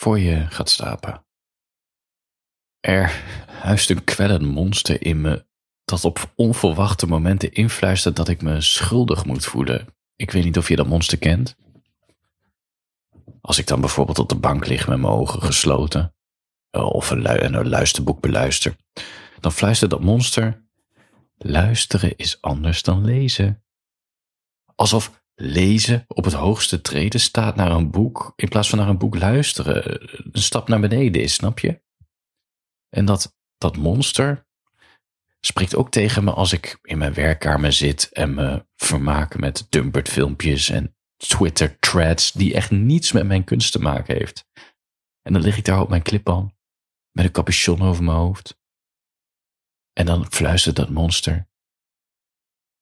voor je gaat slapen. Er huist een kwellend monster in me dat op onverwachte momenten influistert dat ik me schuldig moet voelen. Ik weet niet of je dat monster kent. Als ik dan bijvoorbeeld op de bank lig met mijn ogen gesloten, eh, of een, een luisterboek beluister, dan fluistert dat monster: luisteren is anders dan lezen. Alsof lezen op het hoogste treden staat naar een boek, in plaats van naar een boek luisteren, een stap naar beneden is, snap je? En dat, dat monster spreekt ook tegen me als ik in mijn werkkamer zit en me vermaak met dumpert filmpjes en Twitter threads die echt niets met mijn kunst te maken heeft. En dan lig ik daar op mijn clippan met een capuchon over mijn hoofd. En dan fluistert dat monster.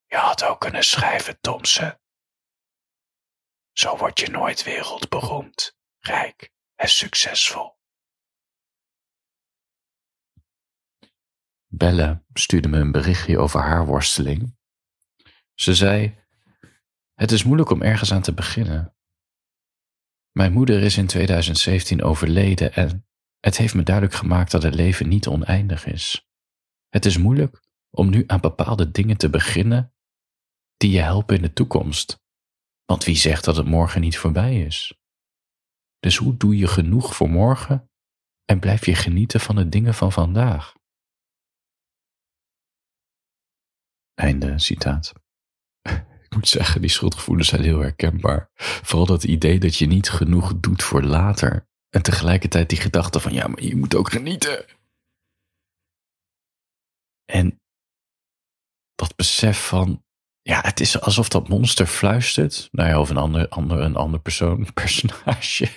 Je had ook kunnen schrijven, Thompson. Zo word je nooit wereldberoemd, rijk en succesvol. Belle stuurde me een berichtje over haar worsteling. Ze zei: Het is moeilijk om ergens aan te beginnen. Mijn moeder is in 2017 overleden en het heeft me duidelijk gemaakt dat het leven niet oneindig is. Het is moeilijk om nu aan bepaalde dingen te beginnen die je helpen in de toekomst. Want wie zegt dat het morgen niet voorbij is? Dus hoe doe je genoeg voor morgen en blijf je genieten van de dingen van vandaag? Einde citaat. Ik moet zeggen, die schuldgevoelens zijn heel herkenbaar. Vooral dat idee dat je niet genoeg doet voor later. En tegelijkertijd die gedachte van ja, maar je moet ook genieten. En dat besef van ja, het is alsof dat monster fluistert. Nou ja, of een ander, ander, een ander persoon, personage.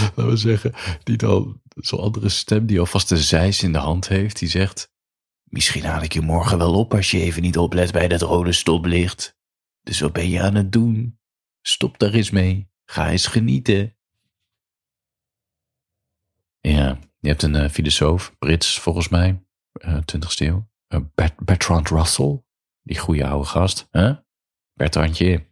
Laten we zeggen, die dan zo'n andere stem die alvast de zeis in de hand heeft. Die zegt, Misschien haal ik je morgen wel op als je even niet oplet bij dat rode stoplicht. Dus wat ben je aan het doen? Stop daar eens mee. Ga eens genieten. Ja, je hebt een uh, filosoof, Brits volgens mij, uh, 20ste eeuw. Uh, Bertrand Russell, die goede oude gast. Huh? Bertrandje.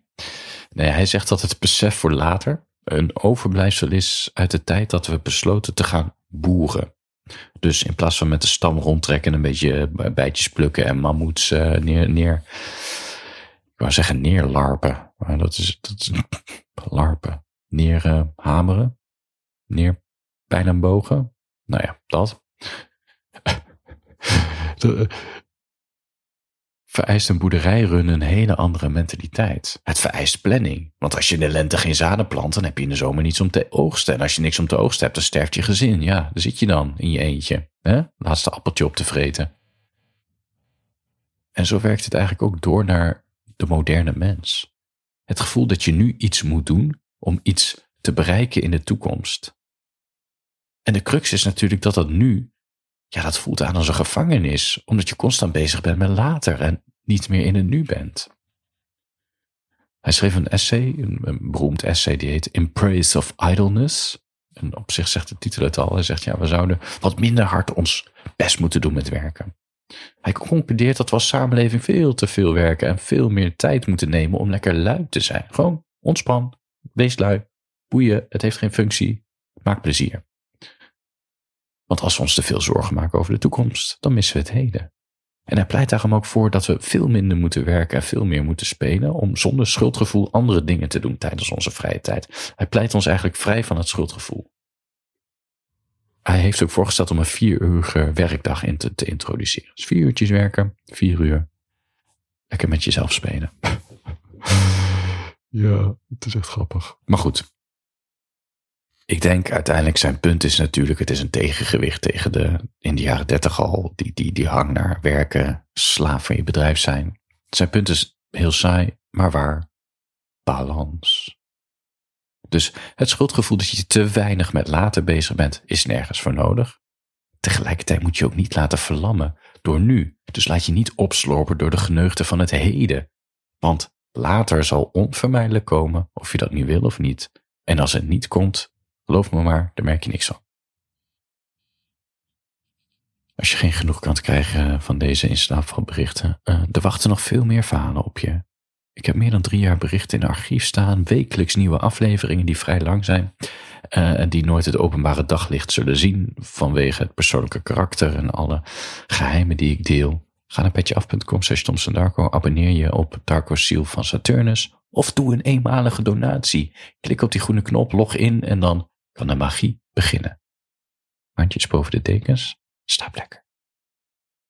Nee, hij zegt dat het besef voor later een overblijfsel is uit de tijd dat we besloten te gaan boeren. Dus in plaats van met de stam rondtrekken, een beetje eh, bijtjes plukken en mammoets uh, neer, neer. Ik wou zeggen neerlarpen. Maar dat is, dat is larpen. Neer uh, hameren. Neer pijn en bogen. Nou ja, dat. vereist een boerderijrun een hele andere mentaliteit. Het vereist planning. Want als je in de lente geen zaden plant, dan heb je in de zomer niets om te oogsten. En als je niks om te oogsten hebt, dan sterft je gezin. Ja, daar zit je dan in je eentje. Hè? Laatste appeltje op te vreten. En zo werkt het eigenlijk ook door naar de moderne mens. Het gevoel dat je nu iets moet doen om iets te bereiken in de toekomst. En de crux is natuurlijk dat dat nu ja, dat voelt aan als een gevangenis, omdat je constant bezig bent met later en niet meer in het nu bent. Hij schreef een essay, een, beroemd essay, die heet In Praise of Idleness. En op zich zegt de titel het al. Hij zegt, ja, we zouden wat minder hard ons best moeten doen met werken. Hij concludeert dat we als samenleving veel te veel werken en veel meer tijd moeten nemen om lekker lui te zijn. Gewoon ontspan, wees lui, boeien, het heeft geen functie, maak plezier. Want als we ons te veel zorgen maken over de toekomst, dan missen we het heden. En hij pleit daarom ook voor dat we veel minder moeten werken en veel meer moeten spelen om zonder schuldgevoel andere dingen te doen tijdens onze vrije tijd. Hij pleit ons eigenlijk vrij van het schuldgevoel. Hij heeft ook voorgesteld om een vier uur werkdag in te, te introduceren. Dus vier uurtjes werken, vier uur. Lekker met jezelf spelen. ja, het is echt grappig. Maar goed, ik denk uiteindelijk zijn punt is natuurlijk, het is een tegengewicht tegen de in de jaren dertig al, die, die, die hang naar werken, slaaf van je bedrijf zijn. Zijn punt is heel saai, maar waar. Balans. Dus het schuldgevoel dat je te weinig met later bezig bent, is nergens voor nodig. Tegelijkertijd moet je ook niet laten verlammen door nu. Dus laat je niet opslorpen door de geneugten van het heden. Want later zal onvermijdelijk komen, of je dat nu wil of niet. En als het niet komt, Geloof me maar, daar merk je niks van. Als je geen genoeg kan krijgen van deze instapvalberichten, uh, er wachten nog veel meer verhalen op je. Ik heb meer dan drie jaar berichten in archief staan, wekelijks nieuwe afleveringen die vrij lang zijn. Uh, en die nooit het openbare daglicht zullen zien vanwege het persoonlijke karakter en alle geheimen die ik deel. Ga naar petjeaf.com slash Darko, abonneer je op Darko Ziel van Saturnus of doe een eenmalige donatie. Klik op die groene knop, log in en dan kan de magie beginnen. Handjes boven de dekens, slaap lekker.